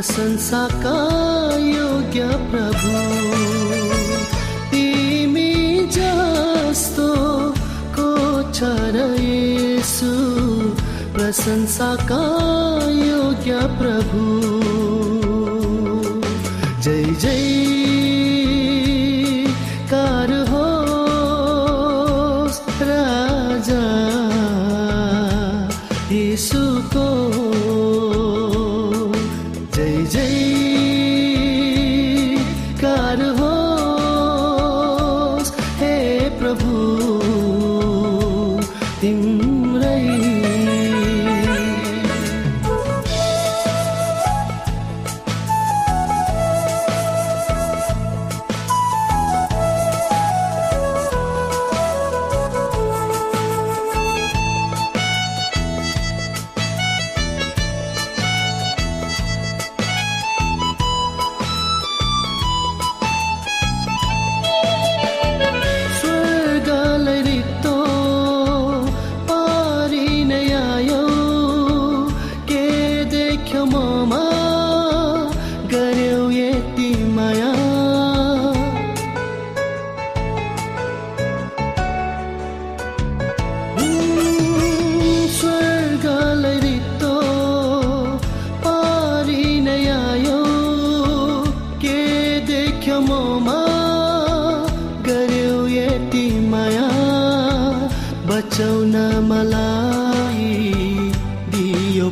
प्रशंसाका योग्य प्रभु। तिमी जस्तो को छ र यसु? प्रशंसाका योग्य प्रभु।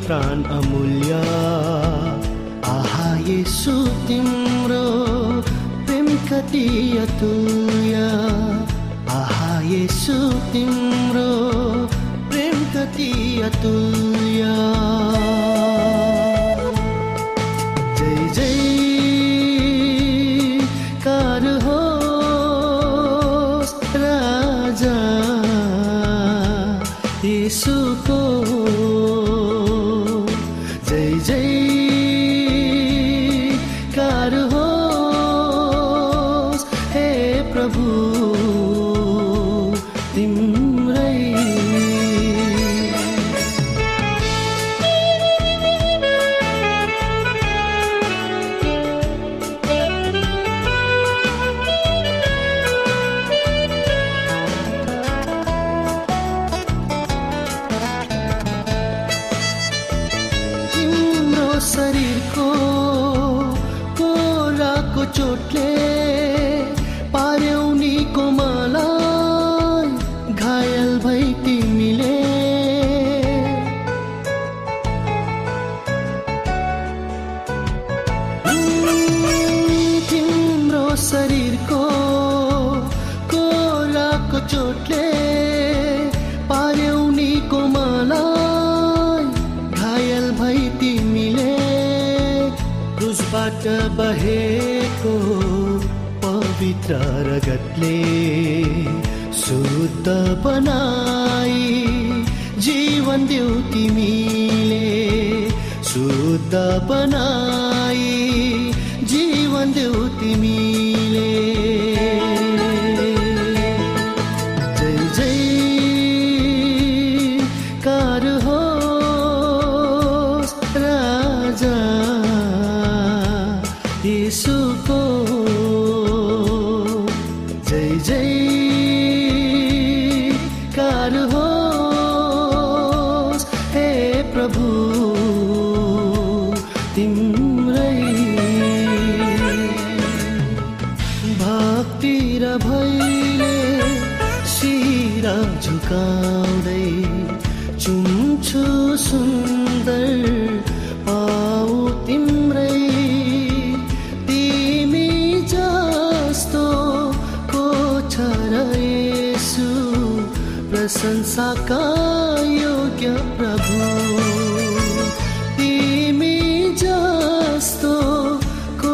प्राण अमूल्य आहा येसु तिम्रो प्रेम कति अतुल्य आहा येसु तिम्रो प्रेम कति अतुल्य बनाई जीवन देऊ तिमीले प्रशंसाका योग्य प्रभु। तिमी जस्तो को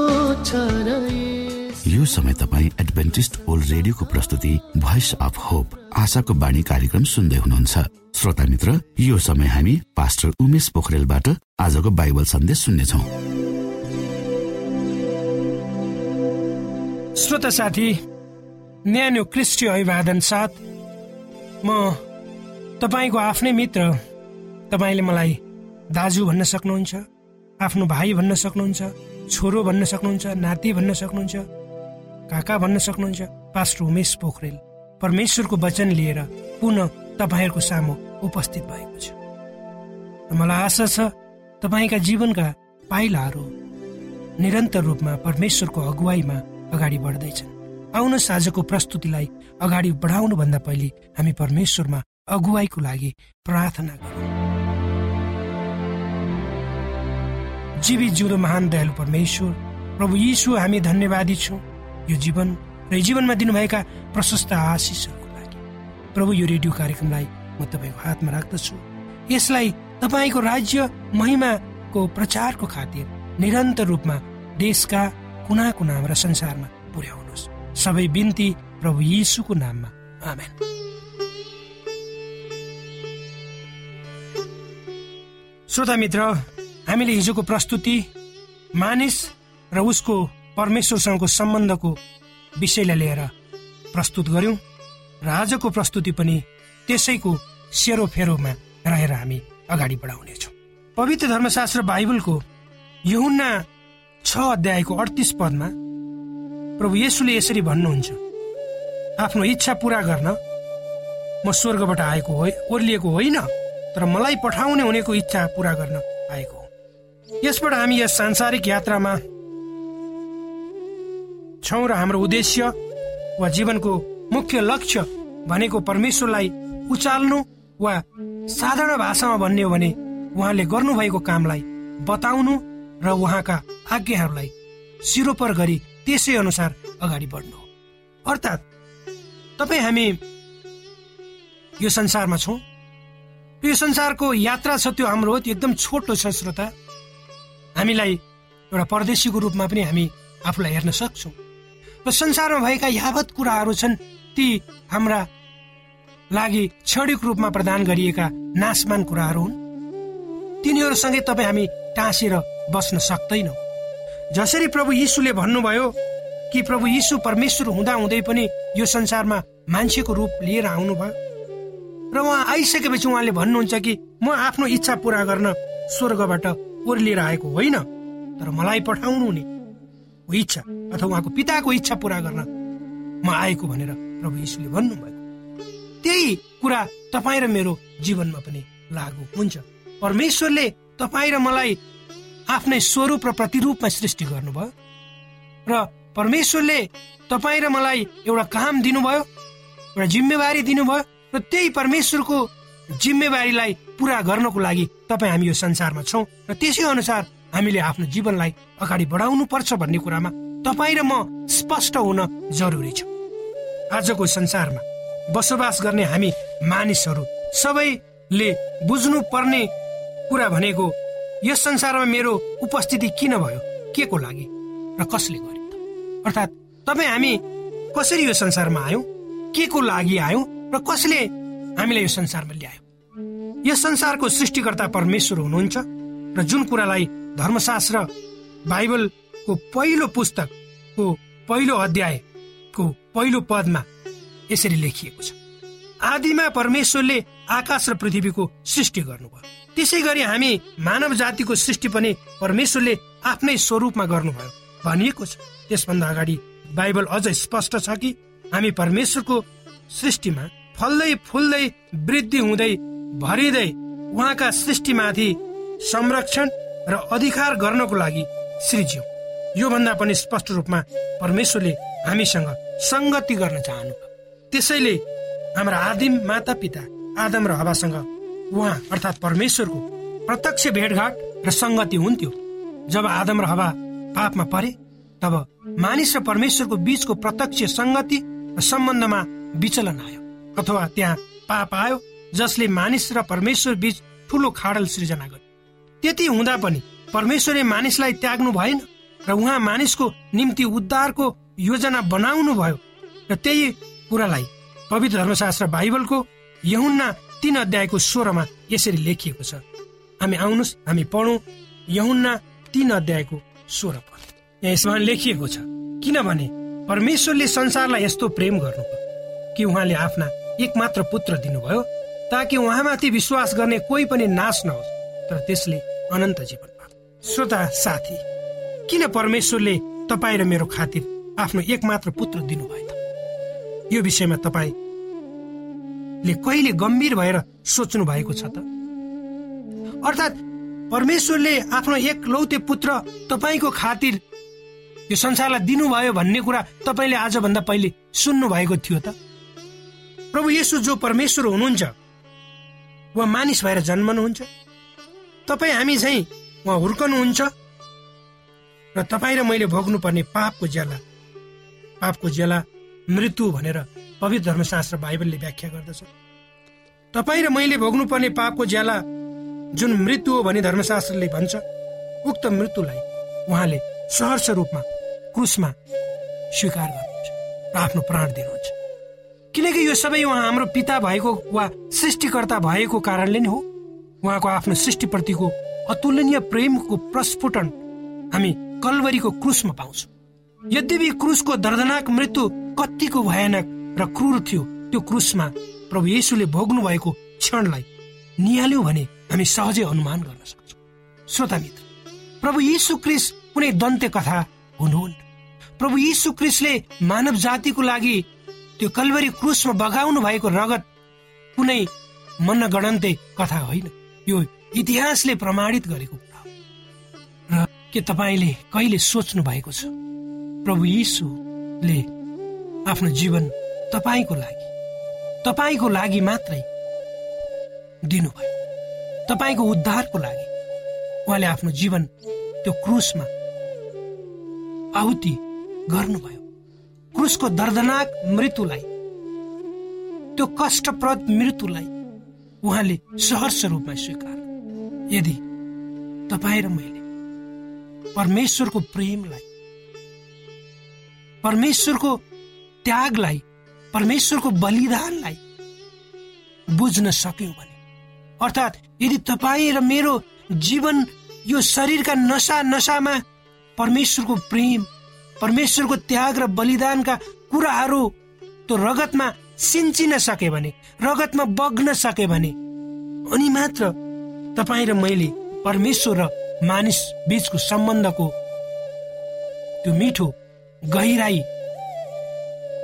यो समय तपाईँ एडभेन्टिस्ट ओल्ड रेडियोको प्रस्तुति भोइस अफ होप आशाको बाणी कार्यक्रम सुन्दै हुनुहुन्छ। श्रोता मित्र यो समय हामी पास्टर उमेश पोखरेलबाट आजको बाइबल सन्देश सुन्नेछौ। श्रोता साथी न्यानो क्रिस्टीय अभिवादन साथ म तपाईँको आफ्नै मित्र तपाईँले मलाई दाजु भन्न सक्नुहुन्छ आफ्नो भाइ भन्न सक्नुहुन्छ छोरो भन्न सक्नुहुन्छ नाति भन्न सक्नुहुन्छ काका भन्न सक्नुहुन्छ पास्टर उमेश पोखरेल परमेश्वरको वचन लिएर पुनः तपाईँहरूको सामु उपस्थित भएको छु। मलाई आशा छ तपाईँका जीवनका पाइलाहरू निरन्तर रूपमा परमेश्वरको अगुवाईमा अगाडि बढ्दैछन्। आउनुहोस् आजको प्रस्तुतिलाई अगाडि बढाउनु भन्दा पहिले हामी परमेश्वरमा अगुवाईको लागि प्रार्थना गरौँ। जीवित जिउँदो महान दयालु परमेश्वर प्रभु यीशु हामी धन्यवादी छौँ। यो जीवन र जीवनमा दिनुभएका प्रशस्त आशिषहरूको लागि। प्रभु यो रेडियो कार्यक्रमलाई म तपाईँको हातमा राख्दछु। यसलाई तपाईँको राज्य महिमाको प्रचारको खातिर निरन्तर रूपमा देशका कुना कुनामा र संसारमा पुर्याउनुहोस्। सबै बिन्ती प्रभु यीशुको नाममा आमेन श्रोता मित्र हामीले हिजोको प्रस्तुति मानिस र उसको परमेश्वरसँगको सम्बन्धको विषयलाई लिएर प्रस्तुत गर्यौं र आजको प्रस्तुति पनि त्यसैको सेरोफेरोमा रहेर हामी अगाडि बढाउनेछौँ पवित्र धर्मशास्त्र बाइबलको यहुन्ना छ अध्यायको अडतिस पदमा प्रभु येशूले यसरी भन्नुहुन्छ आफ्नो इच्छा पूरा गर्न। म स्वर्गबाट आएको हो ओर्लिएको होइन तर मलाई पठाउने हुनेको इच्छा पूरा गर्न आएको हो। यसबाट हामी यस सांसारिक यात्रामा छौँ र हाम्रो उद्देश्य वा जीवनको मुख्य लक्ष्य भनेको परमेश्वरलाई उचाल्नु वा साधारण भाषामा भन्ने हो भने उहाँले गर्नुभएको कामलाई बताउनु र उहाँका आज्ञाहरूलाई सिरोपर गरी त्यसै अनुसार अगाडि बढ्नु। अर्थात् तपाईँ हामी यो संसारमा छौँ। यो संसारको यात्रा छ त्यो हाम्रो त्यो एकदम छोटो छ श्रोता। हामीलाई एउटा परदेशीको रूपमा पनि हामी आफूलाई हेर्न सक्छौँ। र संसारमा भएका यावत कुराहरू छन् ती हाम्रा लागि क्षणिक रूपमा प्रदान गरिएका नाशमान कुराहरू हुन्। तिनीहरूसँगै तपाईँ हामी टाँसेर बस्न सक्दैनौँ। जसरी प्रभु यीशुले भन्नुभयो कि प्रभु यीशु परमेश्वर हुँदा हुँदै पनि यो संसारमा मान्छेको रूप लिएर आउनुभयो। र उहाँ आइसकेपछि उहाँले भन्नुहुन्छ कि म आफ्नो इच्छा पूरा गर्न स्वर्गबाट ओर्लिएर आएको होइन तर मलाई पठाउनु हुने इच्छा अथवा उहाँको पिताको इच्छा पूरा गर्न म आएको भनेर प्रभु यीशुले भन्नुभएको त्यही कुरा तपाईँ र मेरो जीवनमा पनि लागु हुन्छ। परमेश्वरले तपाईँ र मलाई आफ्नै स्वरूप र प्रतिरूपमा सृष्टि गर्नुभयो। र परमेश्वरले तपाईँ र मलाई एउटा काम दिनुभयो एउटा जिम्मेवारी दिनुभयो र त्यही परमेश्वरको जिम्मेवारीलाई पुरा गर्नको लागि तपाईँ हामी यो संसारमा छौँ। र त्यसै अनुसार हामीले आफ्नो जीवनलाई अगाडि बढाउनु पर्छ भन्ने कुरामा तपाईँ र म स्पष्ट हुन जरुरी छ। आजको संसारमा बसोबास गर्ने हामी मानिसहरू सबैले बुझ्नु पर्ने कुरा भनेको यस संसारमा मेरो उपस्थिति किन भयो? के को लागि? र कसले गर्यो अर्थात् तपाईँ हामी कसरी यो संसारमा आयौँ? के को लागि आयौँ? र कसले हामीलाई यो संसारमा ल्यायो? यस संसारको सृष्टिकर्ता परमेश्वर हुनुहुन्छ र जुन कुरालाई धर्मशास्त्र बाइबलको पहिलो पुस्तकको पहिलो अध्यायको पहिलो पदमा यसरी लेखिएको छ। आदिमा परमेश्वरले आकाश र पृथ्वीको सृष्टि गर्नुभयो। त्यसै गरी हामी मानव जातिको सृष्टि पनि परमेश्वरले आफ्नै स्वरूपमा गर्नुभयो भनिएको छ। त्यसभन्दा अगाडि बाइबल अझ स्पष्ट छ कि हामी परमेश्वरको सृष्टिमा फल्दै फुल्दै वृद्धि हुँदै भरिँदै उहाँका सृष्टिमाथि संरक्षण र अधिकार गर्नको लागि सृज्यौँ योभन्दा पनि स्पष्ट रूपमा परमेश्वरले हामीसँग सङ्गति गर्न चाहनु त्यसैले हाम्रा आदिम माता पिता आदम र हवासँग। उहाँ अर्थात् परमेश्वरको प्रत्यक्ष भेटघाट र सङ्गति हुन्थ्यो। जब आदम र हवा पापमा परे तब मानिस र परमेश्वरको बीचको प्रत्यक्ष सङ्गति र सम्बन्धमा विचलन आयो। अथवा त्यहाँ पाप आयो जसले मानिस र परमेश्वर बीच ठुलो खाडल सृजना गर्यो। त्यति हुँदा पनि परमेश्वरले मानिसलाई त्याग्नु भएन र उहाँ मानिसको निम्ति उद्धारको योजना बनाउनु भयो र त्यही कुरालाई पवित्र धर्मशास्त्र बाइबलको यहुन्ना तीन अध्यायको स्वरमा यसरी लेखिएको छ। हामी आउनुहोस् हामी पढौँ। यहुन्ना तीन अध्यायको स्वर पद यहाँ यसमा लेखिएको छ किनभने परमेश्वरले संसारलाई यस्तो प्रेम गर्नुभयो कि उहाँले आफ्ना एक मात्र पुत्र दिनुभयो ताकि उहाँमाथि विश्वास गर्ने कोही पनि नाश नहोस् तर त्यसले अनन्त जीवन श्रोता साथी किन परमेश्वरले तपाईँ र मेरो खातिर आफ्नो एक मात्र पुत्र दिनुभयो? त यो विषयमा तपाईँले कहिले गम्भीर भएर सोच्नु भएको छ त? अर्थात् परमेश्वरले आफ्नो एक लौते पुत्र तपाईँको खातिर यो संसारलाई दिनुभयो भन्ने कुरा तपाईँले आजभन्दा पहिले सुन्नु भएको थियो त? प्रभु येसु जो परमेश्वर हुनुहुन्छ वा मानिस भएर जन्मनुहुन्छ। तपाईँ हामी चाहिँ उहाँ हुर्कनुहुन्छ। र तपाईँ र मैले भोग्नु पर्ने पापको ज्याला पापको ज्याला मृत्यु भनेर पवित्र धर्मशास्त्र बाइबलले व्याख्या गर्दछ। तपाईँ र मैले भोग्नु पर्ने पापको ज्याला जुन मृत्यु हो भने धर्मशास्त्रले भन्छ उक्त मृत्युलाई उहाँले सहर्ष रूपमा क्रुसमा स्वीकार गर्नुहुन्छ र आफ्नो प्राण दिनुहुन्छ। किनकि यो सबै उहाँ हाम्रो पिता भएको वा सृष्टिकर्ता भएको कारणले नै हो। उहाँको आफ्नो सृष्टिप्रतिको अतुलनीय प्रेमको प्रस्फुटन हामी कलवरीको क्रुसमा पाउँछौँ। यद्यपि क्रुसको दर्दनाक मृत्यु कतिको भयानक र क्रूर थियो त्यो क्रुसमा प्रभु येसुले भोग्नु भएको क्षणलाई निहाल्यौँ भने हामी सहजै अनुमान गर्न सक्छौँ। श्रोता मित्र प्रभु यीशु क्रिस कुनै दन्त्य कथा हुनुहुन्न। प्रभु यीशु क्रिसले मानव जातिको लागि त्यो कलवरी क्रुसमा बगाउनु भएको रगत कुनै मन गणन्ते कथा होइन। यो इतिहासले प्रमाणित गरेको कुरा र के तपाईँले कहिले सोच्नु भएको छ? प्रभु यीशुले आफ्नो जीवन तपाईँको लागि तपाईँको लागि मात्रै दिनुभयो। तपाईँको उद्धारको लागि उहाँले आफ्नो जीवन त्यो क्रुसमा आहुति गर्नुभयो। क्रुसको दर्दनाक मृत्युलाई त्यो कष्टप्रद मृत्युलाई उहाँले सहर्ष रूपमा स्वीकार। यदि तपाईँ र मैले परमेश्वरको प्रेमलाई परमेश्वरको त्यागलाई परमेश्वरको बलिदानलाई बुझ्न सक्यौँ भने। अर्थात् यदि तपाईँ र मेरो जीवन यो शरीरका नसा नसामा परमेश्वरको प्रेम परमेश्वरको त्याग र बलिदानका कुराहरू त्यो रगतमा सिन्चिन सके भने रगतमा बग्न सके भने अनि मात्र तपाईँ र मैले परमेश्वर र मानिस बीचको सम्बन्धको त्यो मिठो गहिराईलाई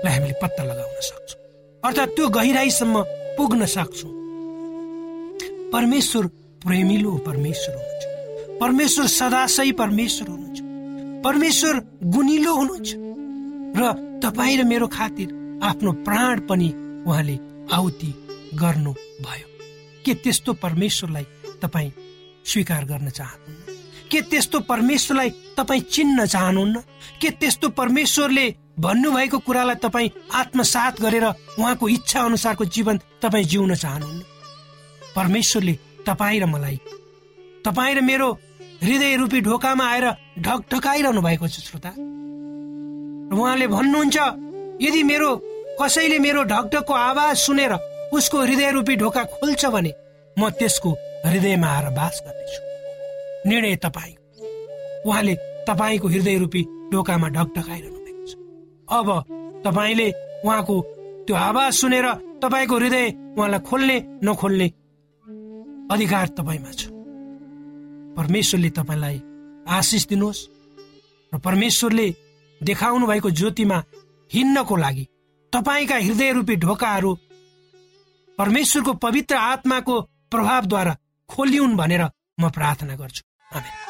हामीले पत्ता लगाउन सक्छौँ। अर्थात् त्यो गहिराईसम्म पुग्न सक्छौँ। परमेश्वर प्रेमिलो परमेश्वर हुनुहुन्छ। परमेश्वर सदाशै परमेश्वर हुनुहुन्छ। परमेश्वर गुनिलो हुनुहुन्छ। र तपाईँ र मेरो खातिर आफ्नो प्राण पनि उहाँले आहुति गर्नु भयो के त्यस्तो परमेश्वरलाई तपाईँ स्वीकार गर्न चाहनुहुन्न? के त्यस्तो परमेश्वरलाई तपाईँ चिन्न चाहनुहुन्न? के त्यस्तो परमेश्वरले भन्नुभएको कुरालाई तपाईँ आत्मसात गरेर उहाँको इच्छा अनुसारको जीवन तपाईँ जिउन चाहनुहुन्न। परमेश्वरले तपाईँ र मलाई तपाईँ र मेरो हृदय रूपी ढोकामा आएर ढकढकाइरहनु भएको छ श्रोता। उहाँले भन्नुहुन्छ यदि मेरो कसैले मेरो ढकढकको आवाज सुनेर उसको हृदय रूपी ढोका खोल्छ भने म त्यसको हृदयमा आएर बास गर्नेछु। निर्णय तपाईँ उहाँले तपाईँको हृदय रूपी ढोकामा ढकढकाइरहनु अब तपाईँले उहाँको त्यो आवाज सुनेर तपाईँको हृदय उहाँलाई खोल्ने नखोल्ने अधिकार तपाईँमा छ। परमेश्वरले तपाईँलाई आशिष दिनुहोस् र परमेश्वरले देखाउनु भएको ज्योतिमा हिँड्नको लागि तपाईँका हृदय रूपी ढोकाहरू परमेश्वरको पवित्र आत्माको प्रभावद्वारा खोलिउन् भनेर म प्रार्थना गर्छु। आशाको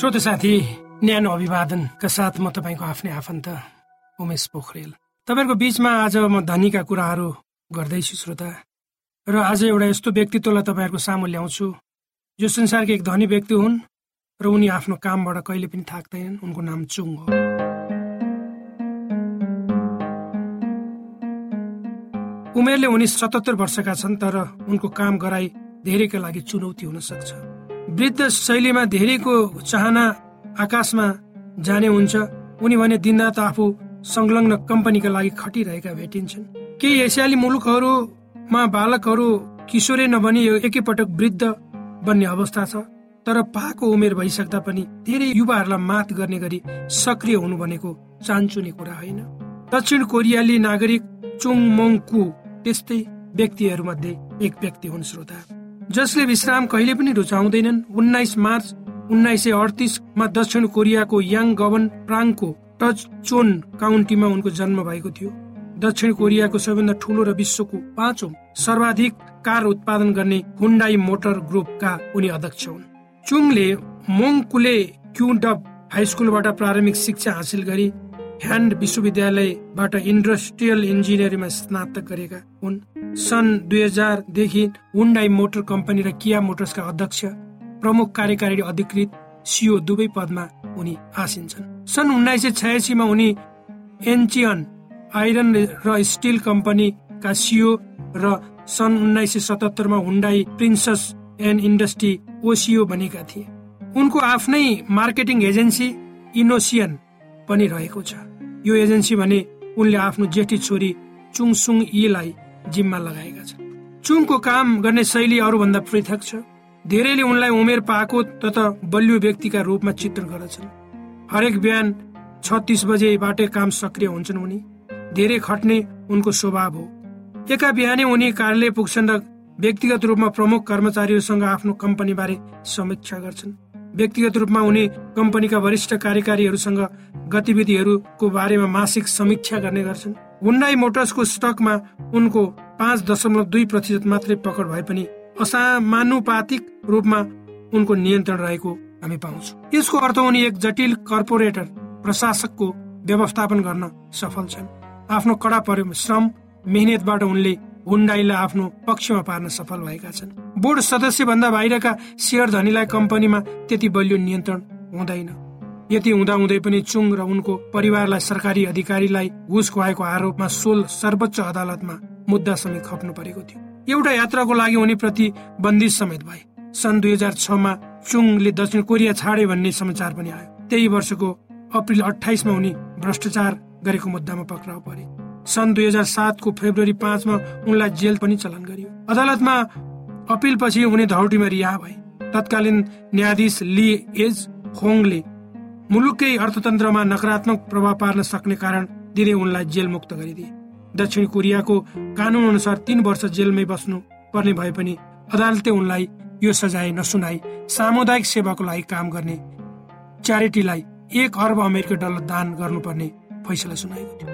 श्रोत साथी न्यानो अभिवादनका साथ म तपाईँको आफ्नै आफन्त उमेश पोखरेल। तपाईँहरूको बिचमा आज म धनीका कुराहरू गर्दैछु श्रोता। र आज एउटा यस्तो व्यक्तित्वलाई तपाईँहरूको सामु ल्याउँछु जो संसारको एक धनी व्यक्ति हुन् र उनी आफ्नो कामबाट कहिले पनि थाक्दैनन् उनको नाम चुङ हो। उमेरले उनी सतहत्तर वर्षका छन् तर उनको काम गराई धेरैका लागि चुनौती हुन सक्छ। वृद्ध शैलीमा धेरैको चाहना आकाशमा जाने हुन्छ। उनी भने दिनरात आफू संलग्न कम्पनीका लागि खटिरहेका भेटिन्छन्। केही एसियाली मुलुकहरूमा बालकहरू किशोरै नभनी एकैपटक वृद्ध बन्ने अवस्था छ। तर पाको उमेर भइसक्दा पनि धेरै युवाहरूलाई मात गर्ने गरी सक्रिय हुनु भनेको चान्चुने कुरा होइन। दक्षिण कोरियाली नागरिक चुङ मोङकु त्यस्तै व्यक्तिहरूमध्ये एक व्यक्ति हुन् श्रोता। जसले विश्राम कहिले पनि रुचाउँदैनन्। उन्नाइस मार्च उन्नाइस सय अडतिसमा दक्षिण कोरियाको याङ गवन प्राङको टच चोन काउन्टीमा उनको जन्म भएको थियो। दक्षिण कोरियाको सबैभन्दा ठुलो र विश्वको पाँचौं सर्वाधिक कार उत्पादन गर्ने हुन्डाई मोटर ग्रुपका उनी अध्यक्ष हुन्। चुङले मोङकुले क्युडब हाई स्कुलबाट प्रारम्भिक शिक्षा हासिल गरी। ह्यान्ड विश्वविद्यालयबाट इन्डस्ट्रियल इन्जिनियरिङमा स्नातक गरेका हुन् सन् दुई हजारदेखि हुन्डाई मोटर कम्पनी र किया मोटर्सका अध्यक्ष प्रमुख कार्यकारी अधिकृत सिओ दुवै पदमा उनी आसिन्छन् सन् उन्नाइस सय छयासीमा उनी एन्चियन आइरन र स्टिल कम्पनीका सिओ र सन् उन्नाइस सय सतहत्तरमा हुन्डाई प्रिन्सेस एन्ड इन्डस्ट्री ओसिओ बनेका थिए उनको आफ्नै मार्केटिङ एजेन्सी इनोसियन पनि रहेको छ यो एजेन्सी भने उनले आफ्नो जेठी छोरी चुङसुङ यीलाई जिम्मा लगाएका छन्। चुङको काम गर्ने शैली अरूभन्दा पृथक छ। धेरैले उनलाई उमेर पाएको तथा बलियो व्यक्तिका रूपमा चित्रण गर्दछन्। हरेक बिहान छत्तिस बजेबाटै काम सक्रिय हुन्छन् उनी। धेरै खट्ने उनको स्वभाव हो। एका बिहानै उनी कार्यालय पुग्छन् र व्यक्तिगत रूपमा प्रमुख कर्मचारीहरूसँग आफ्नो कम्पनी बारे समीक्षा गर्छन्। व्यक्तिगत रूपमा उनी कम्पनीका वरिष्ठ कार्यकारीहरूसँग गतिविधिहरूको बारेमा मासिक समीक्षा गर्ने गर्छन्। हुन्डाई मोटर्सको स्टकमा उनको पाँच दशमलव दुई प्रतिशत मात्रै पकड भए पनि असामानुपातिक रूपमा उनको नियन्त्रण रहेको हामी पाउँछौँ। यसको अर्थ उनी एक जटिल कर्पोरेटर प्रशासकको व्यवस्थापन गर्न सफल छन्। आफ्नो कडा परिश्रम मेहनतबाट उनले हुन्डाईलाई आफ्नो पक्षमा पार्न सफल भएका छन्। बोर्ड सदस्य भन्दा बाहिरका सेयर धनीलाई कम्पनीमा त्यति बलियो नियन्त्रण हुँदैन। यति हुँदा हुँदै पनि चुङ र उनको परिवारलाई सरकारी अधिकारीलाई घुस खुवाएको आरोपमा सोल सर्वोच्च अदालतमा मुद्दा समेत खप्नु परेको थियो। एउटा यात्राको लागि उनी प्रति बन्दिस समेत भए। सन् दुई हजार छमा चुङले दक्षिण कोरिया छाडे भन्ने समाचार पनि आयो। त्यही वर्षको अप्रिल अठाइसमा उनी भ्रष्टाचार गरेको मुद्दामा पक्राउ परे। सन् दुई हजार सातको फेब्रुअरी पाँचमा उनलाई जेल पनि चलन गरियो। अदालतमा अपिल पछि उनी धौटीमा रिहा भए। तत्कालीन न्यायाधीश ली एज होङले मुलुककै अर्थतन्त्रमा नकारात्मक प्रभाव पार्न सक्ने कारण दिँदै उनलाई जेल मुक्त गरिदिए। दक्षिण कोरियाको कानून अनुसार तीन वर्ष जेलमै बस्नु पर्ने भए पनि अदालतले उनलाई यो सजाय नसुनाई सामुदायिक सेवाको लागि काम गर्ने च्यारिटीलाई एक अर्ब अमेरिकी डलर दान गर्नुपर्ने फैसला सुनाएको थियो।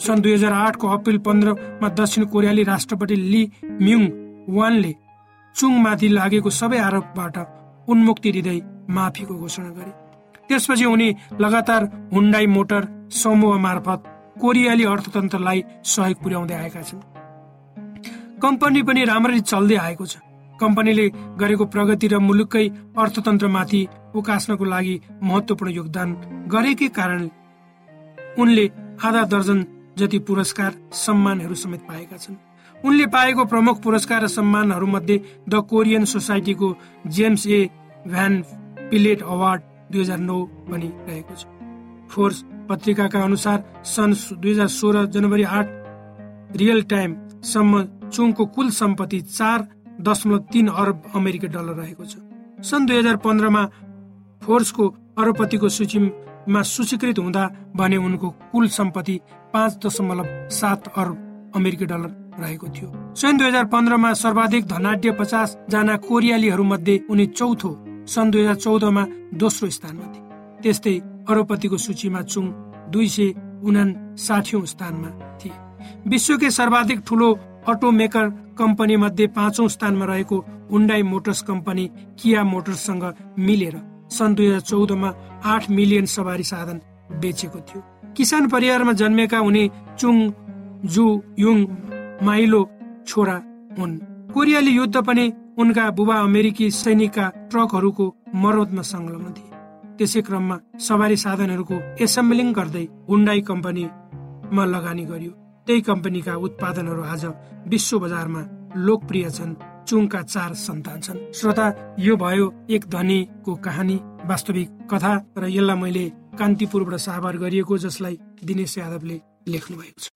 सन् दुई हजार आठको अप्रिल पन्ध्रमा दक्षिण कोरियाली राष्ट्रपति ली म्युङ वानले चुङमाथि लागेको सबै आरोपबाट उन्मुक्ति दिँदै माफीको घोषणा गरे। त्यसपछि उनी लगातार हुन्डाई मोटर समूह मार्फत कोरियाली अर्थतन्त्रलाई सहयोग पुर्याउँदै आएका छन्। कम्पनी पनि राम्ररी चल्दै आएको छ। कम्पनीले गरेको प्रगति र मुलुककै अर्थतन्त्रमाथि उकास्नको लागि महत्वपूर्ण योगदान गरेकै कारण उनले आधा दर्जन जति पुरस्कार सम्मानहरू समेत पाएका छन्। उनले पाएको प्रमुख पुरस्कार र सम्मानहरू मध्ये the Korean सोसाइटीको James A. Van Fleet award दुई हजार नौ पनि रहेको छ। फोर्स पत्रिकाका अनुसार सन् दुई हजार सोह्र जनवरी आठ रियल टाइमसम्म चुङको कुल सम्पत्ति चार दशमलव तीन अरब अमेरिकी डलर रहेको छ। सन् दुई हजार पन्ध्रमा फोर्सको अरबपतिको सूचीमा सूचीकृत हुँदा भने उनको कुल सम्पत्ति पाँच दशमलव सात अरब अमेरिकी डलर रहेको थियो। सन् दुई हजार पन्ध्रमा सर्वाधिक धनाढ्य पचास जना कोरियालीहरू मध्ये उनी चौथो सन् दुई हजार चौधमा दोस्रो स्थानमा थिए। त्यस्तै अरबपतिको सूचीमा चुङ दुई सय उना स्थानमा थिए। विश्वकै सर्वाधिक ठुलो अटो मेकर कम्पनी मध्ये पाँचौं स्थानमा रहेको हुन्डाई मोटर्स कम्पनी किया मोटर्ससँग मिलेर सन् दुई हजार चौधमा आठ मिलियन सवारी साधन बेचेको थियो। किसान परिवारमा जन्मेका उनी चुङ जु युङ माइलो छोरा हुन्। कोरियाली युद्ध पनि उनका बुबा अमेरिकी सैनिकका ट्रकहरूको मरमतमा संलग्न थिए। त्यसै क्रममा सवारी साधनहरूको एसेम्बलिङ गर्दै हुन्डाई कम्पनीमा लगानी गरियो। त्यही कम्पनीका उत्पादनहरू आज विश्व बजारमा लोकप्रिय छन्। चुङका चार सन्तान छन्। श्रोता यो भयो एक धनीको कहानी वास्तविक कथा र यसलाई मैले कान्तिपुरबाट साभार गरिएको जसलाई दिनेश यादवले लेख्नु भएको छ।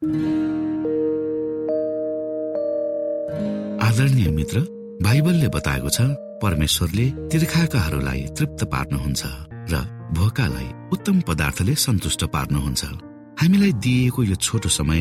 आदरणीय मित्र बाइबलले बताएको छ परमेश्वरले तिर्खाकाहरूलाई तृप्त पार्नुहुन्छ र भोकालाई उत्तम पदार्थले सन्तुष्ट पार्नुहुन्छ। हामीलाई दिइएको यो छोटो समय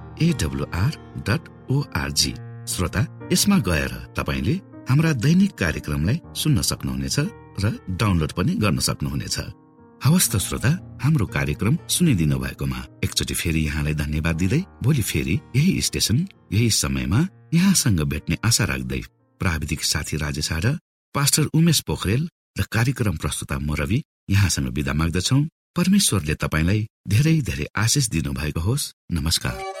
AWR dot org श्रोता यसमा गएर तपाईँले हाम्रा दैनिक कार्यक्रमलाई सुन्न सक्नुहुनेछ र डाउनलोड पनि गर्न सक्नुहुनेछ। हवस् त श्रोता हाम्रो कार्यक्रम सुनिदिनु भएकोमा एकचोटि फेरि यहाँलाई धन्यवाद दिँदै भोलि फेरि यही स्टेशन यही समयमा यहाँसँग भेट्ने आशा राख्दै प्राविधिक साथी राजेश पास्टर उमेश पोखरेल र कार्यक्रम प्रस्तुता म रवि यहाँसँग विदा माग्दछौ। परमेश्वरले तपाईँलाई धेरै धेरै आशिष दिनु भएको होस्। नमस्कार।